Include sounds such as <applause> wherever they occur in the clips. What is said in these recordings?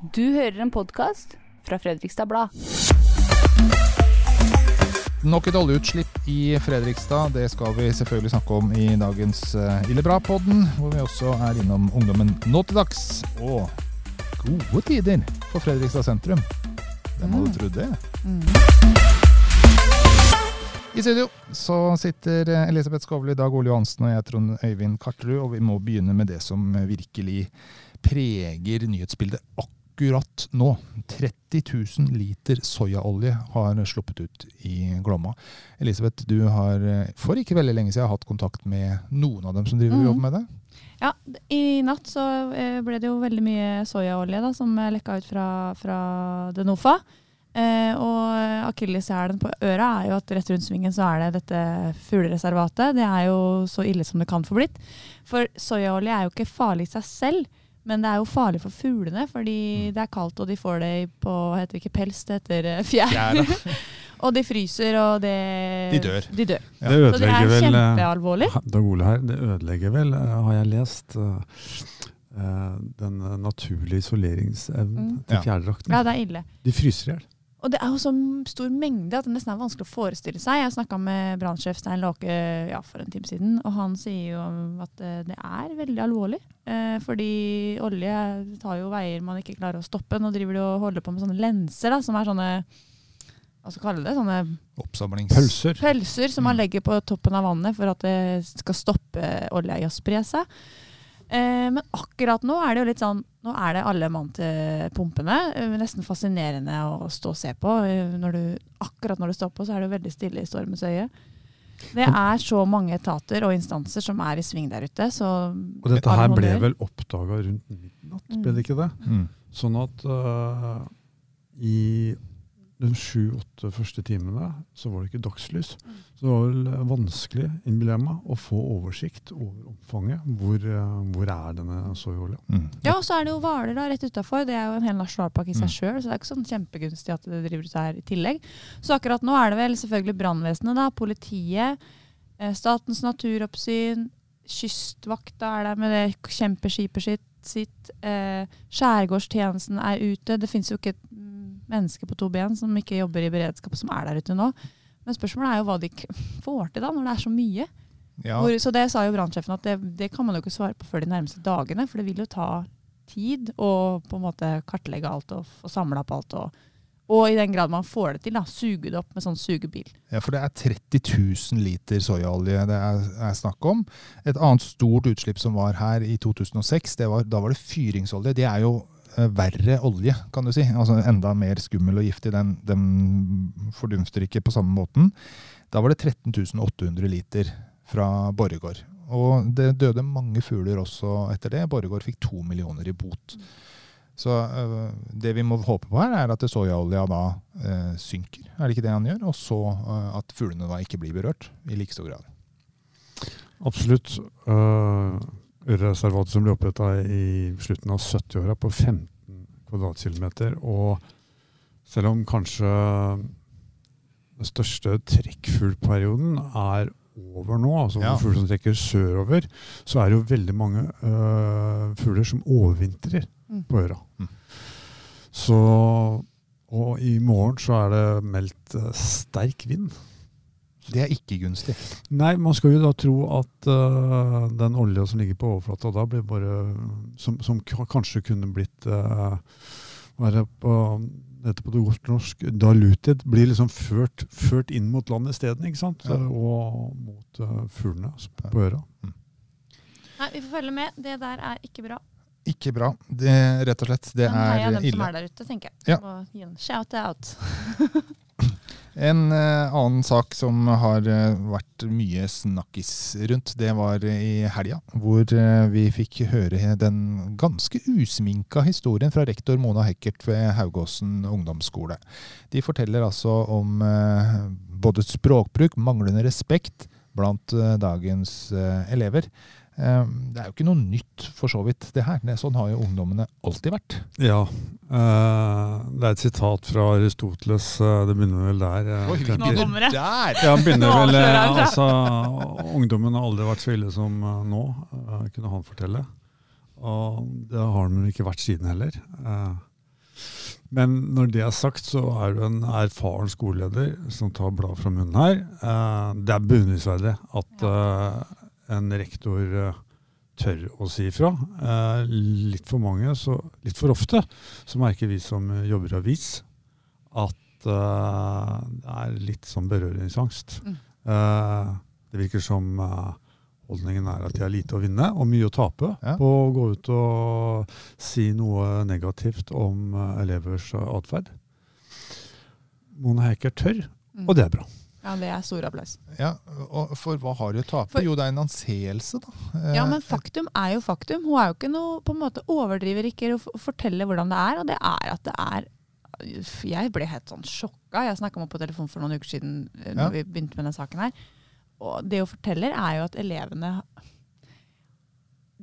Du hører en podkast fra Fredrikstad Blad. Nok et oljeutslipp i Fredrikstad. Det skal vi selvfølgelig snakke om i dagens uh, Ille bra-podden, hvor vi også er innom ungdommen nå til dags. Og gode tider for Fredrikstad sentrum. Hvem hadde trodd det? I studio så sitter eh, Elisabeth Skovli, Dag Ole Johansen og jeg, Trond Øyvind Karterud. Og vi må begynne med det som virkelig preger nyhetsbildet akkurat nå. 30 000 liter soyaolje har sluppet ut i Glomma. Elisabeth, du har eh, for ikke veldig lenge siden hatt kontakt med noen av dem som driver mm. jobber med det. Ja, I natt så eh, ble det jo veldig mye soyaolje da, som lekka ut fra, fra Denofa. Eh, og akilleshælen på øra er jo at rett rundt svingen så er det dette fuglereservatet. Det er jo så ille som det kan få blitt. For soyaolje er jo ikke farlig i seg selv, men det er jo farlig for fuglene. Fordi Mm. det er kaldt, og de får det på heter det ikke pels, det heter fjær. fjær. <laughs> Og de fryser, og det De dør. De dør. Ja. Det Så det er eh, kjempealvorlig. Dag Ole her, det ødelegger vel, eh, har jeg lest, eh, eh, den eh, naturlige isoleringsevnen Mm. til fjærdrakten. Ja, det er ille. De fryser i hjel. Og det er jo så stor mengde at det nesten er vanskelig å forestille seg. Jeg snakka med brannsjef Stein Låke ja, for en time siden, og han sier jo at eh, det er veldig alvorlig. Eh, fordi olje tar jo veier man ikke klarer å stoppe. Nå driver de og holder på med sånne lenser, da, som er sånne hva skal vi kalle det? Sånne Oppsamlingspølser. Pølser. pølser som man Mm. legger på toppen av vannet for at det skal stoppe olja i å spre seg. Eh, men akkurat nå er det jo litt sånn Nå er det alle mann til pumpene. Eh, nesten fascinerende å stå og se på. Eh, når du, akkurat når du står på, så er det jo veldig stille i stormens øye. Det er så mange etater og instanser som er i sving der ute, så Og dette her ble vel oppdaga rundt midnatt, ble det ikke det? Mm. Sånn at uh, i de sju-åtte første timene så var det ikke dagslys. Så det var vel eh, vanskelig, innbiller jeg meg, å få oversikt over omfanget. Hvor, eh, hvor er denne soyaolja? Mm. Ja, og så er det jo Hvaler rett utafor. Det er jo en hel nasjonalpark i seg Mm. sjøl, så det er ikke sånn kjempegunstig at det driver ut her i tillegg. Så akkurat nå er det vel selvfølgelig brannvesenet, da, politiet, eh, Statens naturoppsyn, Kystvakta er der med det kjempeskipet sitt. sitt eh, skjærgårdstjenesten er ute. Det fins jo ikke et mm, menneske på to ben som ikke jobber i beredskap, som er der ute nå. Men spørsmålet er jo hva de får til da, når det er så mye. Ja, Hvor, så det sa jo brannsjefen at det, det kan man jo ikke svare på før de nærmeste dagene, for det vil jo ta tid å på en måte kartlegge alt og få samla opp alt. Og, og i den grad man får det til, da, suge det opp med sånn sugebil. Ja, for det er 30 000 liter soyaolje det er, er snakk om. Et annet stort utslipp som var her i 2006, det var, da var det fyringsolje. Det er jo verre olje, kan du si. Altså Enda mer skummel og giftig. Den, den fordunster ikke på samme måten. Da var det 13 800 liter fra Borregaard. Og det døde mange fugler også etter det. Borregaard fikk to millioner i bot. Så øh, det vi må håpe på her, er at soyaolja da øh, synker. Er det ikke det han gjør? Og så øh, at fuglene da ikke blir berørt i like stor grad. Absolutt. Uh, Ørrereservatet som ble oppretta i slutten av 70-åra på 15 kvadratkilometer. Og selv om kanskje den største trekkfuglperioden er over nå, altså Ja. fugler som trekker sørover, så er det jo veldig mange øh, fugler som overvintrer Mm. på øra. Mm. Så Og i morgen så er det meldt eh, sterk vind. Det er ikke gunstig. Nei, man skal jo da tro at uh, den olja som ligger på overflata da blir bare Som, som kanskje kunne blitt uh, er det på dette på det godt norsk diluted, blir liksom ført, ført inn mot landet isteden, ikke sant? Ja. Og mot uh, fuglene på øra. Nei, vi får følge med. Det der er ikke bra. Ikke bra. Det, rett og slett. Det Men heia er dem som ille. er der ute, tenker jeg. Ja. Og gi en shout-out. <laughs> En eh, annen sak som har eh, vært mye snakkis rundt, det var i helga. Hvor eh, vi fikk høre den ganske usminka historien fra rektor Mona Hekkert ved Haugåsen ungdomsskole. De forteller altså om både språkbruk, manglende respekt blant dagens elever. Eh, Det er jo ikke noe nytt for så vidt, det her. Det, sånn har jo ungdommene alltid vært. Ja. øh, det er et sitat fra Aristoteles. øh, det begynner vel der. Oi, vi Nå jeg. kommer det. Der! Ja, begynner vel, eh, han altså, Ungdommen har aldri vært så ille som eh, nå, eh, kunne han fortelle. Og det har den ikke vært siden heller. Eh, Men når det er sagt, så er du en erfaren skoleleder som tar bladet fra munnen her. Eh, det er beundringsverdig at eh, en rektor eh, tør å si ifra. Eh, litt for mange, så, litt for ofte, så merker vi som jobber i avis at eh, det er litt sånn berøringsangst. Mm. Eh, det virker som holdningen er at de har lite å vinne og mye å tape Ja. på å gå ut og si noe negativt om elevers atferd. Mona Heiker tør, Mm. og det er bra. Ja, det er stor applaus. Ja, og for hva har du å tape? For- jo, det er en anseelse, da. Eh, Ja, men faktum er jo faktum. Hun er jo ikke noe på en måte overdriver ikke å fortelle hvordan det er, og det er at det er Jeg ble helt sånn sjokka. Jeg snakka med henne på telefon for noen uker siden når Ja. vi begynte med denne saken her. Og det hun forteller, er jo at elevene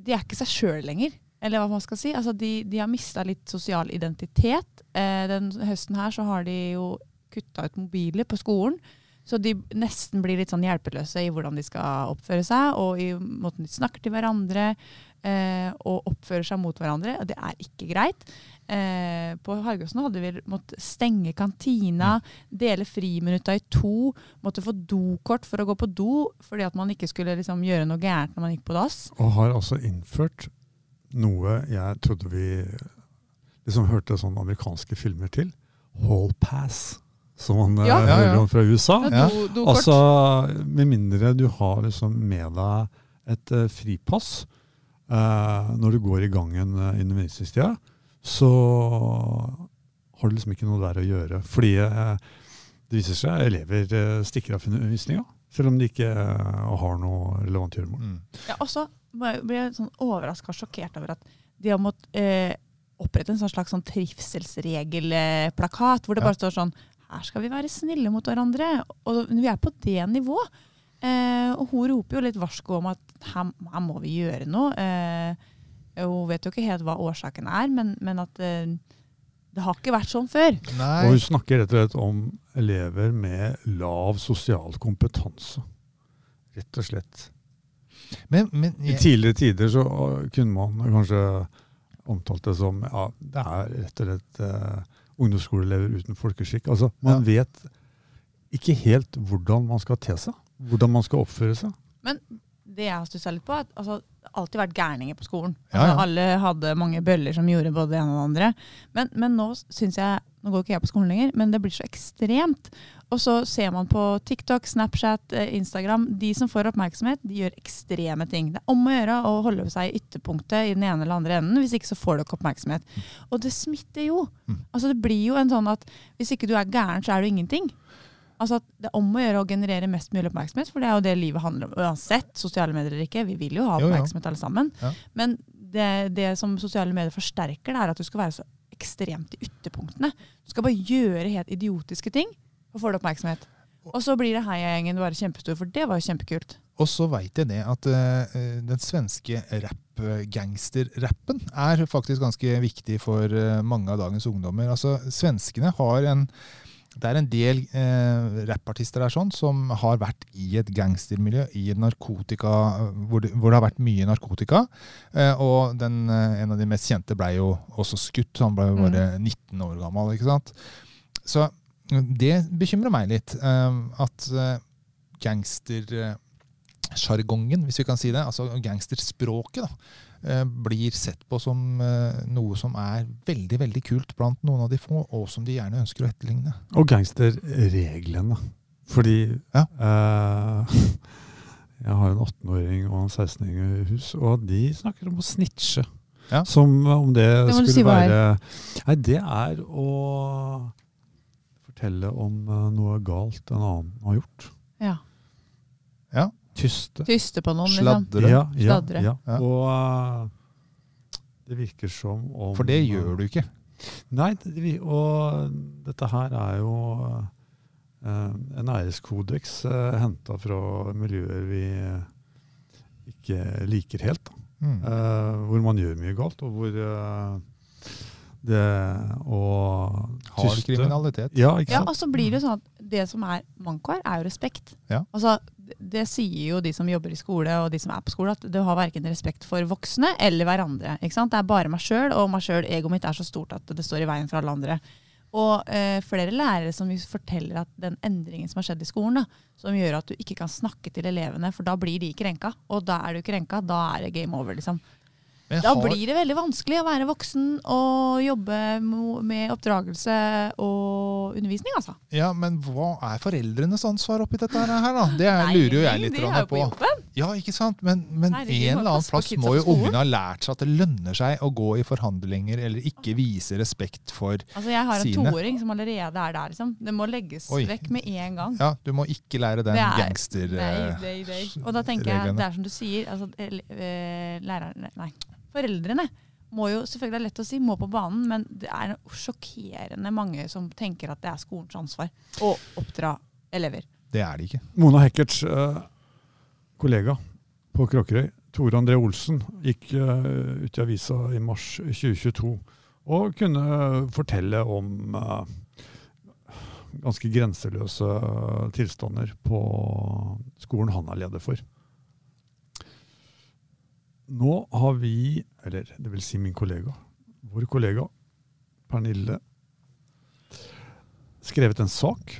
De er ikke seg sjøl lenger. Eller hva man skal si. Altså, de, de har mista litt sosial identitet. Eh, den høsten her så har de jo kutta ut mobiler på skolen. Så de nesten blir litt sånn hjelpeløse i hvordan de skal oppføre seg, og i måten de snakker til hverandre, eh, og oppfører seg mot hverandre. Og det er ikke greit. Eh, på Hargåsen hadde vi måttet stenge kantina, dele friminutta i to, måtte få dokort for å gå på do, fordi at man ikke skulle liksom gjøre noe gærent når man gikk på dass. Og har altså innført noe jeg trodde vi liksom hørte sånne amerikanske filmer til. Hall pass, som man eh, Ja. Ja, hører om fra USA. Ja. Do, dokort. Altså, Med mindre du har liksom med deg et uh, fripass uh, når du går i gangen uh, innen undervisningstida, så har du liksom ikke noe der å gjøre. Fordi det viser seg elever eh, stikker av fra undervisninga, selv om de ikke har noe relevant gjøremål. Mm. Ja, og så ble jeg sånn overraska og sjokkert over at de har måttet eh, opprette en slags sånn trivselsregelplakat, hvor det Ja. bare står sånn Her skal vi være snille mot hverandre. Og vi er på det nivået. Eh, og hun roper jo litt varsko om at her, her må vi gjøre noe. Eh, hun vet jo ikke helt hva årsaken er, men, men at eh, det har ikke vært sånn før. Og hun snakker rett og slett om elever med lav sosial kompetanse. Rett og slett. Men, men I tidligere tider så kunne man kanskje omtalt det som ja, det er rett og slett uh, ungdomsskoleelever uten folkeskikk. Altså, Man vet ikke helt hvordan man skal te seg. Hvordan man skal oppføre seg. Men det jeg har stussa litt på, er at altså, det har alltid vært gærninger på skolen. Ja, Altså, ja. alle hadde mange bøller som gjorde både det ene og det andre. Men, men nå syns jeg Nå går ikke jeg på skolen lenger, men det blir så ekstremt. Og så ser man på TikTok, Snapchat, eh, Instagram. De som får oppmerksomhet, de gjør ekstreme ting. Det er om å gjøre å holde seg i ytterpunktet i den ene eller andre enden. Hvis ikke så får du ikke oppmerksomhet. Og det smitter jo. Mm. Altså Det blir jo en sånn at hvis ikke du er gæren, så er du ingenting. Altså at Det er om å gjøre å generere mest mulig oppmerksomhet, for det er jo det livet handler om. Uansett, sosiale medier eller ikke. Vi vil jo ha oppmerksomhet alle sammen. Men det, det som sosiale medier forsterker, det er at du skal være så ekstremt i ytterpunktene. Du skal bare gjøre helt idiotiske ting, og får det oppmerksomhet. Og så blir det heiagjengen bare kjempestor, for det var jo kjempekult. Og så veit jeg det at uh, den svenske rap-gangsterrappen er faktisk ganske viktig for uh, mange av dagens ungdommer. Altså, Svenskene har en det er en del eh, rappartister der sånn, som har vært i et gangstermiljø, i et narkotika, hvor det, hvor det har vært mye narkotika. Eh, og den, eh, en av de mest kjente ble jo også skutt. Han ble jo bare 19 år gammel. ikke sant? Så det bekymrer meg litt. eh, at eh, gangstersjargongen, hvis vi kan si det, altså gangsterspråket, da, eh, blir sett på som noe som er veldig veldig kult blant noen av de få, og som de gjerne ønsker å etterligne. Og gangsterreglene. Fordi Ja. uh, <laughs> jeg har en 18-åring og en 16-åring i hus, og de snakker om å snitche. Ja. Som om det, Det skulle si være Nei, det er å fortelle om eh, noe galt en annen har gjort. Ja. Ja. Tyste. Tyste på noen, liksom. Sladre. Ja, ja, Sladre. ja. Ja. Og uh, det virker som om For det gjør du ikke. Nei, det, og dette her er jo uh, en æreskodeks uh, henta fra miljøer vi ikke liker helt. Da. Mm. Uh, hvor man gjør mye galt, og hvor det og Hard tyste- kriminalitet. Ja, ikke Ja, og så blir det jo sånn at det som er manko her, er jo respekt. Ja. Altså, det sier jo de som jobber i skole og de som er på skole, at du har verken respekt for voksne eller hverandre. ikke sant? Det er bare meg sjøl, og meg sjøl, egoet mitt er så stort at det står i veien for alle andre. Og eh, flere lærere som forteller at den endringen som har skjedd i skolen, da, som gjør at du ikke kan snakke til elevene, for da blir de krenka. Og da er du krenka, da er det game over, liksom. Da har- blir det veldig vanskelig å være voksen og jobbe med oppdragelse og undervisning, altså. Ja, men hva er foreldrenes ansvar oppi dette her, da? Det er, lurer jo jeg litt de er jo på. jobben. Ja, ikke sant? Men, men Herregud, en eller annen plass må jo ungene ha lært seg at det lønner seg å gå i forhandlinger eller ikke vise respekt for sine. Altså, jeg har en Sine. toåring som allerede er der, liksom. Det må legges Oi. vekk med en gang. Ja, du må ikke lære den Det er- gangster... Nei, eh, nei, nei. Og da tenker jeg, det er som du sier, altså, eh, nei, foreldrene må jo, selvfølgelig er det lett å si, må på banen, men det er sjokkerende mange som tenker at det er skolens ansvar å oppdra elever. Det er det ikke. Mona Hekkerts eh, kollega på Kråkerøy, Tore André Olsen, gikk eh, ut i avisa i mars 2022 og kunne fortelle om eh, ganske grenseløse eh, tilstander på skolen han er leder for. Nå har vi, eller det vil si min kollega, vår kollega Pernille, skrevet en sak,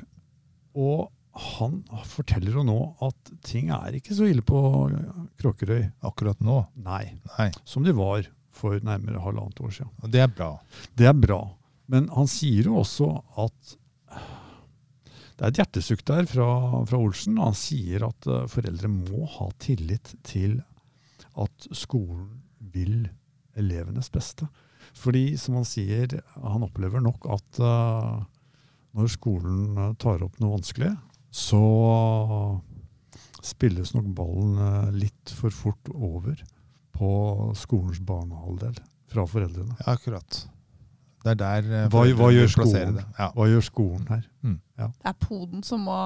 og han forteller jo nå at ting er ikke så ille på Kråkerøy. Akkurat nå. Nei, Nei. som de var for nærmere halvannet år siden. Og det er bra. Det er bra. Men han sier jo også at det er et hjertesukk der fra, fra Olsen. Han sier at eh, foreldre må ha tillit til at skolen vil elevenes beste. Fordi, som han sier, han opplever nok at uh, når skolen eh, tar opp noe vanskelig, så spilles nok ballen eh, litt for fort over på skolens barnehalvdel fra foreldrene. Ja, akkurat. Det er der Hva- hva gjør skolen? det. Ja. Hva gjør skolen her? Det er poden som må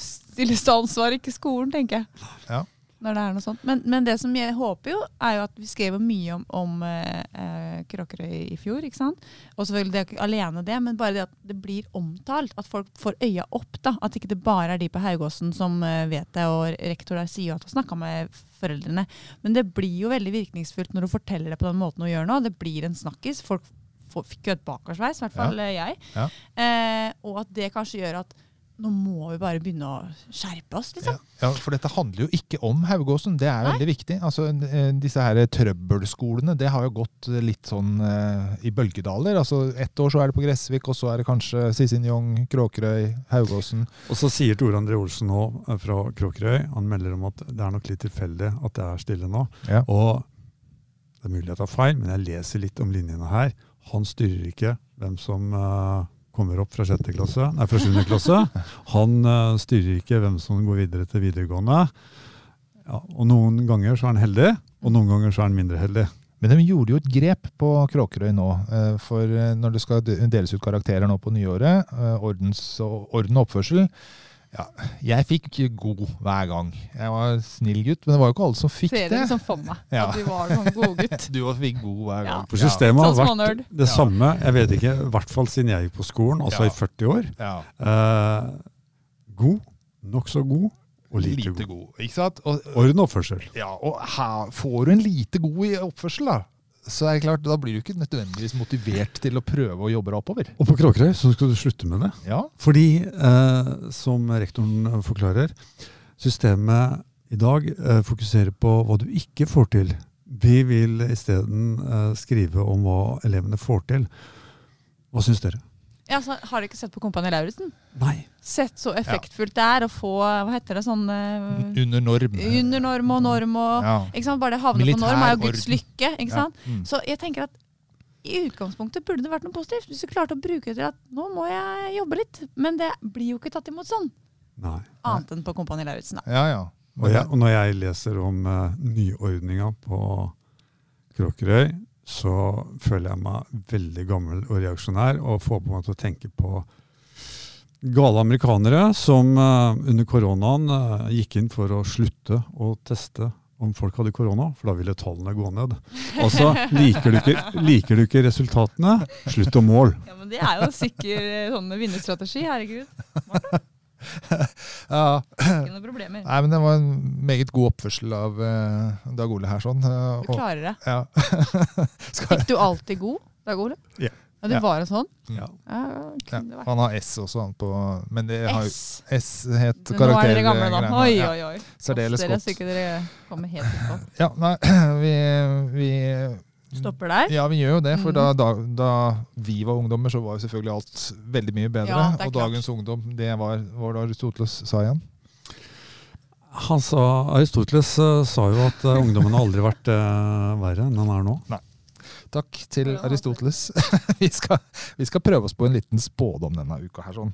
stilles til ansvar, ikke skolen, tenker jeg. Ja. Når det er noe sånt. Men, men det som jeg håper jo, er jo at vi skrev mye om, om eh, eh, Kråkerøy i fjor. ikke sant? Og selvfølgelig det er ikke alene det, men bare det at det blir omtalt. At folk får øya opp. da, At ikke det bare er de på Haugåsen som eh, vet det, og rektor der sier jo at han snakka med foreldrene. Men det blir jo veldig virkningsfullt når du forteller det på den måten hun gjør nå. Det blir en snakkis. Folk får, fikk jo et bakoversveis, i hvert fall ja. jeg. Ja. Eh, og at det kanskje gjør at nå må vi bare begynne å skjerpe oss, liksom. ja, for dette handler jo ikke om Haugåsen. Det er Nei. veldig viktig. Altså, disse her trøbbelskolene det har jo gått litt sånn eh, i bølgedaler. Altså, Ett år så er det på Gressvik, og så er det kanskje Sisinjong, Kråkerøy, Haugåsen. Og så sier Tore André Olsen nå eh, fra Kråkerøy han melder om at det er nok litt tilfeldig at det er stille nå. Ja. Og det er mulig jeg tar feil, men jeg leser litt om linjene her. Han styrer ikke hvem som eh, kommer opp fra sjette klasse, nei, fra sjuende klasse. Han uh, styrer ikke hvem som går videre til videregående. Ja, og noen ganger så er han heldig, og noen ganger så er han mindre heldig. Men de gjorde jo et grep på Kråkerøy nå. eh, For eh, når det skal deles ut karakterer nå på nyåret, ordens, orden og oppførsel ja, Jeg fikk god hver gang. Jeg var snill gutt, men det var jo ikke alle som fikk Ser det. Ser liksom for meg. Ja. At du var sånn godgutt. <laughs> Du også fikk god hver gang. For systemet Sånn har vært det Ja. samme, jeg vet ikke, i hvert fall siden jeg gikk på skolen, altså Ja. i 40 år. Ja. Eh, god, nokså god og lite, Lite god. god. Ikke sant? Og, Orden og oppførsel. ja, og her får du en lite god i oppførsel, da. Så er det klart, da blir du ikke nødvendigvis motivert til å prøve å jobbe deg oppover. Og på Kråkerøy så skal du slutte med det. Ja, Fordi, eh, som rektoren forklarer, systemet i dag eh, fokuserer på hva du ikke får til. Vi vil isteden eh, skrive om hva elevene får til. Hva syns dere? Ja, så har du ikke sett på Kompani Lauritzen? Nei. Sett så effektfullt det er å få hva heter det, sånn uh, under norm. under norm og norm og Ja. ikke sant? Bare det havne på norm er jo Guds lykke. ikke Ja. sant? Mm. Så jeg tenker at i utgangspunktet burde det vært noe positivt. Hvis du klarte å bruke det til at nå må jeg jobbe litt. Men det blir jo ikke tatt imot sånn. Nei. Annet enn på Kompani Lauritzen. da. Ja, ja. Og, jeg, og når jeg leser om uh, nyordninga på Kråkerøy, så føler jeg meg veldig gammel og reaksjonær og får på meg til å tenke på gale amerikanere som uh, under koronaen uh, gikk inn for å slutte å teste om folk hadde korona, for da ville tallene gå ned. Altså, liker du ikke, liker du ikke resultatene, slutt å måle. Ja, men Det er jo sikker eh, sånn vinnerstrategi. Herregud. Ja. Ikke noen problemer. Nei, men det var en meget god oppførsel av uh, Dag Ole her. sånn. Uh, Du klarer det. ja. <laughs> Fikk du alltid god, Dag Ole? Ja. Ja, det Ja. var en sånn? Ja. Ja, ja. Han har S også, han på Men det har jo S. S het Nå er dere gamle, da. karaktergreiene. Oi, oi, oi. Særdeles Dere, godt. så ikke dere kommer helt utpå. Ja, nei, <clears throat> vi, vi Stopper der. Ja, vi gjør jo det. For mm. da, da, da vi var ungdommer, så var jo selvfølgelig alt veldig mye bedre. Ja, og klart. dagens ungdom, det var hva Aristoteles sa igjen? Han sa, Aristoteles eh, sa jo at eh, ungdommen har aldri vært uh, verre enn den er nå. Takk til Ja, Aristoteles. <laughs> vi, skal, vi skal prøve oss på en liten spådom denne uka. her sånn.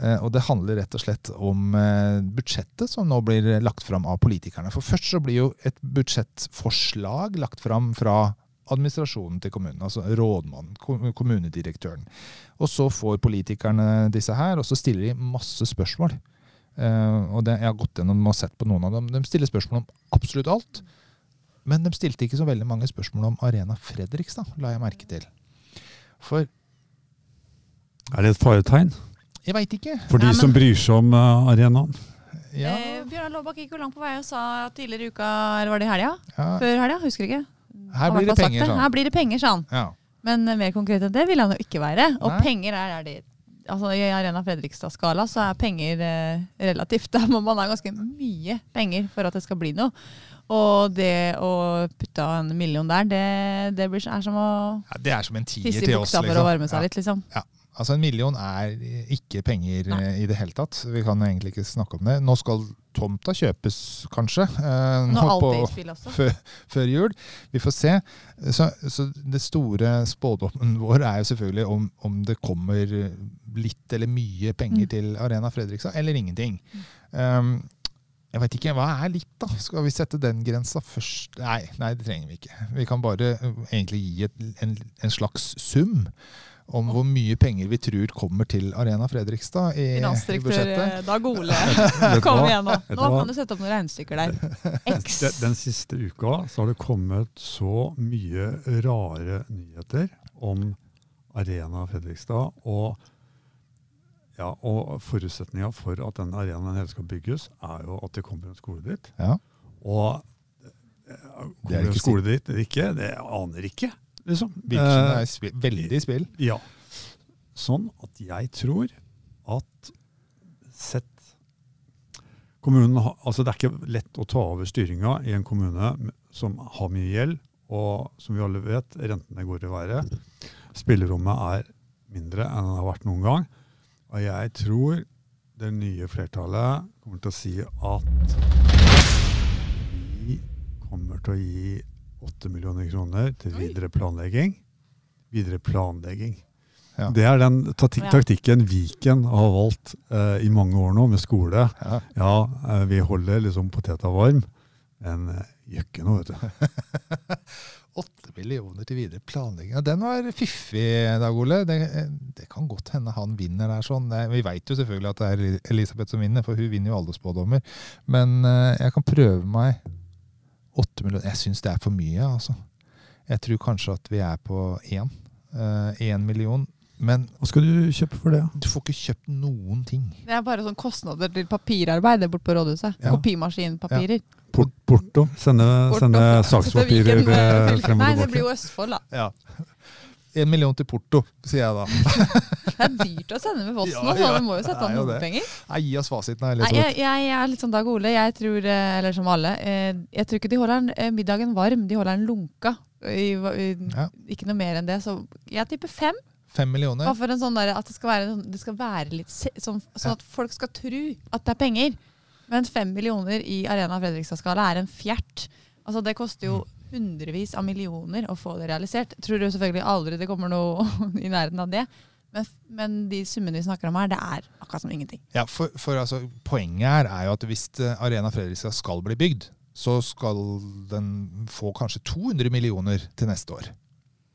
Eh, og Det handler rett og slett om eh, budsjettet som nå blir lagt fram av politikerne. For Først så blir jo et budsjettforslag lagt fram fra administrasjonen til kommunen. Altså rådmannen, kommunedirektøren. Og så får politikerne disse her, og så stiller de masse spørsmål. Uh, og det, Jeg har gått gjennom og sett på noen av dem. De stiller spørsmål om absolutt alt. Men de stilte ikke så veldig mange spørsmål om Arena Fredrikstad, la jeg merke til. For Er det et faretegn jeg veit ikke. for de Nei, men- som bryr seg om uh, arenaen? Ja, Eh, Bjørnar Laabak gikk jo langt på vei og sa tidligere i uka, eller var det i helga? ja. Før helga, husker ikke. Her blir det i penger, sa Her han. blir det penger, sa han. Ja. Men eh, mer konkret enn det vil han jo ikke være. Og Nei. penger er, er det Altså I Arena Fredrikstad-skala så er penger eh, relativt. <laughs> Da må man ha ganske mye penger for at det skal bli noe. Og det å putte av en million der, det, det blir, er som å Ja, det er som en tier tisse i til oss. buksa for å liksom. varme seg Ja. litt, liksom. Altså En million er ikke penger Nei. eh, i det hele tatt. Vi kan egentlig ikke snakke om det. Nå skal tomta kjøpes, kanskje. eh, Nå på- før, før jul. Vi får se. Så, så det store spådommen <laughs> vår er jo selvfølgelig om, om det kommer litt eller mye penger Mm. til Arena Fredrikstad, eller ingenting. Um, jeg vet ikke, Hva er litt, da? Skal vi sette den grensa først? Nei, nei, det trenger vi ikke. Vi kan bare uh, egentlig gi et, en, en slags sum om hvor mye penger vi tror kommer til Arena Fredrikstad i, i budsjettet. eh, Dag Ole, <laughs> kom igjen nå. Nå kan du sette opp noen regnestykker der. <laughs> X. Den, den siste uka så har det kommet så mye rare nyheter om Arena Fredrikstad. Og, ja, og forutsetninga for at den arenaen hele skal bygges, er jo at det kommer en skole dit. Ja. Og eh, er kommer det en skole dit eller ikke, det aner ikke. Liksom. Virker som Eh, er spi- veldig spill. ja. Sånn at jeg tror at sett Kommunen har, altså Det er ikke lett å ta over styringa i en kommune som har mye gjeld, og som vi alle vet, rentene går i været. Spillerommet er mindre enn det har vært noen gang. Og jeg tror det nye flertallet kommer til å si at vi kommer til å gi 8 millioner kroner til videre planlegging. Videre planlegging. Ja. Det er den taktikken Viken har valgt uh, i mange år nå, med skole. Ja. Ja, uh, vi holder liksom poteta varm, men eh, gjør ikke noe, vet du. <laughs> 8 millioner til videre planlegging. Ja, den var fiffig, Dag Ole. Det, det kan godt hende han vinner der. sånn. Vi veit jo selvfølgelig at det er Elisabeth som vinner, for hun vinner jo alle spådommer. Men jeg kan prøve meg åtte millioner. Jeg syns det er for mye, altså. Jeg tror kanskje at vi er på én. Én million. Men Hva skal du kjøpe for det? du får ikke kjøpt noen ting. Det er bare sånn kostnader til papirarbeid det borte på rådhuset. Ja. Kopimaskinpapirer. Port, porto? Sende, Porto. sende <laughs> sakspapirer frem og tilbake. Nei, det blir jo Østfold, da. Ja. En million til Porto, sier jeg da. <laughs> Det er dyrt å sende med posten, Ja, ja. så Du må jo sette av noen penger. Nei, gi oss fasiten, da, Nei, jeg, jeg, jeg er litt som Dag Ole. Jeg tror, eh, eller som alle, eh, jeg tror ikke de holder eh, middagen varm. De holder den lunka. Ikke noe mer enn det. Så jeg tipper fem. Fem millioner. Bare for en sånn der, at det skal være, sånn- det skal være litt sånn, sånn at folk skal tro at det er penger. Men fem millioner i Arena Fredrikstad-skala er en fjert. Altså Det koster jo hundrevis av millioner å få det realisert. Tror du selvfølgelig aldri det kommer noe <laughs> i nærheten av det. Men, men de summene vi snakker om her, det er akkurat som ingenting. Ja, for, for altså, Poenget her er jo at hvis eh, Arena Fredrikstad skal bli bygd, så skal den få kanskje 200 millioner til neste år.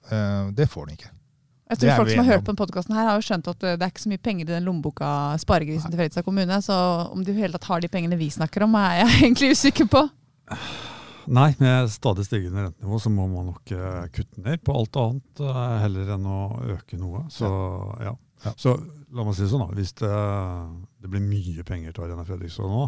Uh, det får den ikke. Jeg tror folk som har hørt på denne podkasten, har jo skjønt at eh, det er ikke så mye penger i den lommeboka sparegrisen til Fredrikstad kommune. Så om de i hele tatt har de pengene vi snakker om, er jeg <laughs> egentlig usikker på. Nei, med stadig stigende rentenivå så må man nok eh, kutte ned på alt annet eh, heller enn å øke noe. Så ja. Ja. Så la meg si det sånn, da. Hvis det, det blir mye penger til Arena Fredrikstad nå,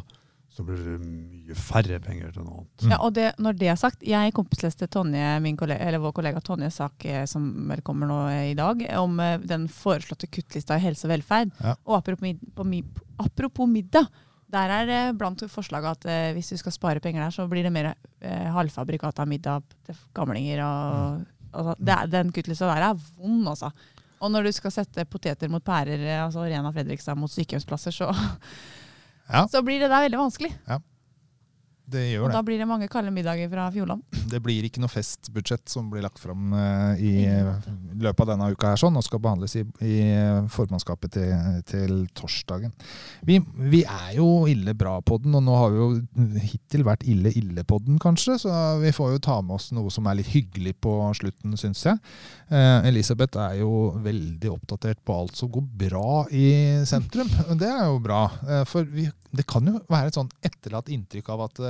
så blir det mye færre penger til noe annet. Mm. Ja, og det, når det er sagt, jeg kompisleste Tonje, min kollega, eller vår kollega Tonjes sak eh, som vel kommer nå i dag, om den foreslåtte kuttlista i helse og velferd. Ja. Og apropos, apropos middag, der er det blant forslaget at eh, hvis du skal spare penger der, så blir det mer eh, halvfabrikat av middag til gamlinger. Og, altså, det er, den kuttelista der er vond, altså. Og når du skal sette poteter mot pærer, eh, altså Rena Fredrikstad mot sykehjemsplasser, så, Ja. <laughs> så blir det der veldig vanskelig. Det gjør Og det. da blir det mange kalde middager fra Fjordland. Det blir ikke noe festbudsjett som blir lagt fram eh, i eh, løpet av denne uka her sånn, og skal behandles i, i eh, formannskapet til, til torsdagen. Vi, vi er jo ille bra på den, og nå har vi jo hittil vært ille ille på den, kanskje. Så vi får jo ta med oss noe som er litt hyggelig på slutten, syns jeg. Eh, Elisabeth er jo veldig oppdatert på alt som går bra i sentrum. Det er jo bra. For vi, det kan jo være et sånn etterlatt inntrykk av at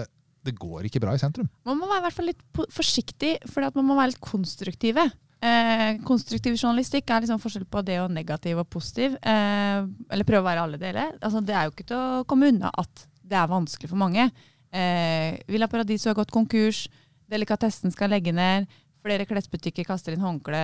det går ikke bra i sentrum. Man må være i hvert fall litt forsiktig, for man må være litt konstruktive. Eh, konstruktiv journalistikk er liksom forskjell på det og negativ og positiv. Eh, eller prøve å være alle deler. Altså, det er jo ikke til å komme unna at det er vanskelig for mange. Eh, Villa Paradiso har gått konkurs. Delikatessen skal legge ned. Flere klesbutikker kaster inn håndkle.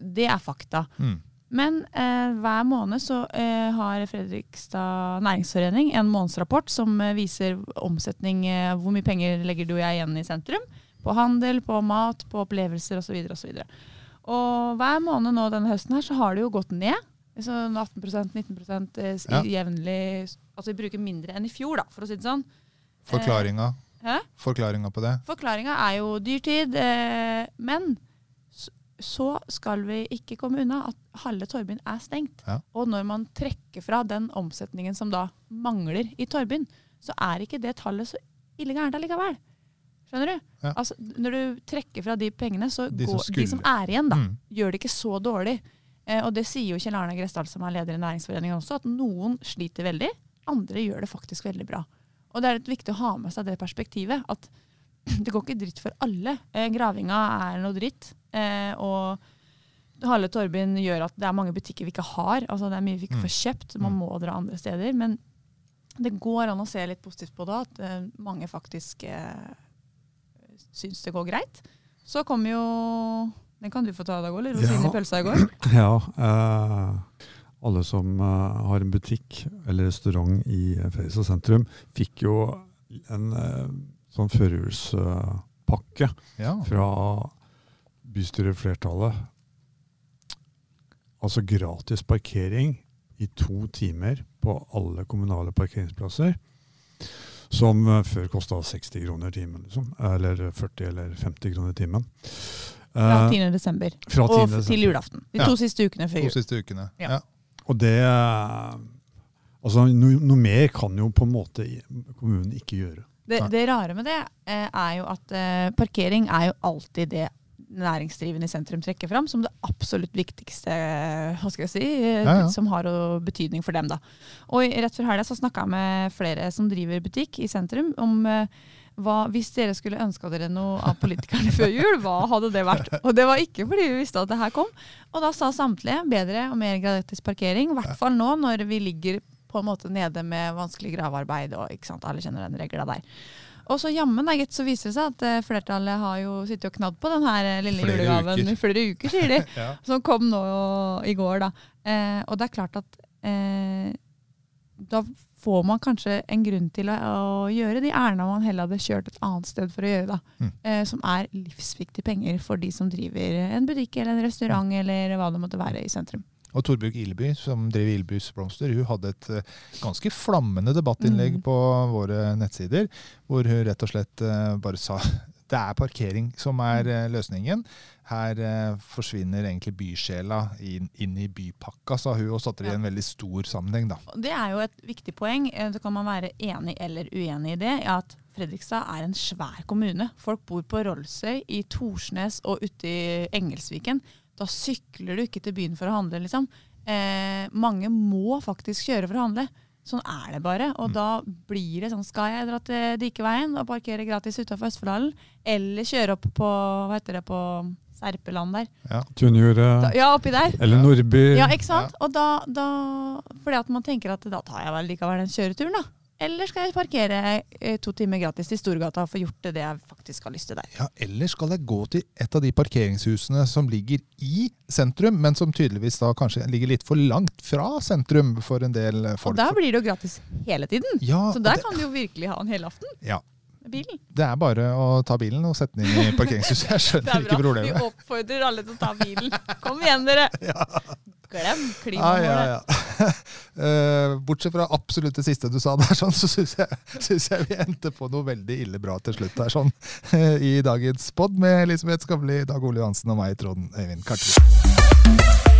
Det er fakta. Mm. Men eh, hver måned så eh, har Fredrikstad næringsforening en månedsrapport som eh, viser omsetning, eh, hvor mye penger legger du og jeg igjen i sentrum. På handel, på mat, på opplevelser osv. Og, så videre. og hver måned nå denne høsten her så har det jo gått ned. Så 18% 19 eh, Ja. jevnlig Altså vi bruker mindre enn i fjor, da, for å si det sånn. Forklaringa, Hæ? forklaringa på det? Forklaringa er jo dyrtid, eh, men så skal vi ikke komme unna at halve Torvbyen er stengt. Ja. Og når man trekker fra den omsetningen som da mangler i Torvbyen, så er ikke det tallet så ille gærent allikevel. Skjønner du? Ja. Altså, når du trekker fra de pengene, så De som går de som er igjen, da, Mm. gjør det ikke så dårlig. Eh, og det sier jo Kjell Arne Gressdal, som er leder i Næringsforeningen også, at noen sliter veldig, andre gjør det faktisk veldig bra. Og det er litt viktig å ha med seg det perspektivet, at <clears throat> det går ikke dritt for alle. Eh, gravinga er noe dritt, og Harle Torbin gjør at det er mange butikker vi ikke har. altså Det er mye vi ikke Mm. får kjøpt, man Mm. må dra andre steder. Men det går an å se litt positivt på det, at eh, mange faktisk eh, syns det går greit. Så kommer jo Den kan du få ta, Dag Ole. Rosinen Ja. i pølsa i går. <clears throat> Ja, eh, alle som eh, har en butikk eller restaurant i eh, Fredrikstad sentrum, fikk jo en eh, sånn førjulspakke Ja. fra bystyreflertallet. Altså gratis parkering i to timer på alle kommunale parkeringsplasser. Som eh, før kosta 60 kroner timen, liksom. Eller 40 eller 50 kroner timen. Fra Eh, 10. desember fra 10. og desember. til julaften. De Ja. to siste ukene før To jul. siste ukene. Ja. Ja. Og det eh, Altså, noe, noe mer kan jo på en måte kommunen ikke gjøre. Det, det rare med det eh, er jo at eh, parkering er jo alltid det næringsdrivende i sentrum trekker fram som det absolutt viktigste hva skal jeg si, eh, Ja, ja. som har betydning for dem. da. Og rett før helga så snakka jeg med flere som driver butikk i sentrum, om eh, hva, hvis dere skulle ønska dere noe av politikerne før jul, hva hadde det vært? <laughs> Og det var ikke fordi vi visste at det her kom. Og da sa samtlige bedre og mer gratis parkering, i hvert fall nå når vi ligger på en måte nede med vanskelig gravearbeid, og alle kjenner den regla der. Og så jammen da, så viser det seg at eh, flertallet har jo sittet og knadd på den her eh, lille Flere julegaven i flere uker, sier de. <laughs> Ja. Som kom nå i går, da. Eh, og det er klart at eh, da får man kanskje en grunn til å, å gjøre de ærendene man heller hadde kjørt et annet sted for å gjøre, da. Mm. Eh, som er livsviktige penger for de som driver en butikk eller en restaurant eller hva det måtte være i sentrum. Og Torbjørg Ileby, som driver Ilbys Blomster, hun hadde et eh, ganske flammende debattinnlegg Mm. på våre nettsider, hvor hun rett og slett eh, bare sa <laughs> det er parkering som er eh, løsningen. Her forsvinner egentlig bysjela inn, inn i bypakka, sa hun, og satte det i en veldig stor sammenheng. da. Det er jo et viktig poeng. Så kan man være enig eller uenig i det. At Fredrikstad er en svær kommune. Folk bor på Rollsøy, i Torsnes og ute i Engelsviken. Da sykler du ikke til byen for å handle, liksom. Eh, mange må faktisk kjøre for å handle. Sånn er det bare. Og Mm. da blir det sånn Skal jeg dra til Dikeveien og parkere gratis utafor Østfoldhallen? Eller kjøre opp på hva heter det, på Serpeland der? Ja. Tunjure. Ja, oppi der. Eller Nordby. Ja, ikke sant? Og da, da Fordi at man tenker at da tar jeg vel likevel den kjøreturen, da. Eller skal jeg parkere eh, to timer gratis til Storgata og få gjort det, det jeg faktisk har lyst til der? Ja, Eller skal jeg gå til et av de parkeringshusene som ligger i sentrum, men som tydeligvis da kanskje ligger litt for langt fra sentrum for en del folk? Og der blir det jo gratis hele tiden. ja, Så der det, kan du jo virkelig ha en helaften ja, med bilen. det er bare å ta bilen og sette den inn i parkeringshuset. Jeg Det skjønner er ikke bra. Vi oppfordrer alle til å ta bilen. Kom igjen, dere! <laughs> Glem klimamålet. ja, ja. <laughs> Eh, bortsett fra absolutt det siste du sa der, sånn, så syns jeg, jeg vi endte på noe veldig ille bra til slutt der, sånn, <laughs> i dagens pod med Elisabeth Skavli, Dag Ole Johansen og meg, Trond Øyvind Kartvi.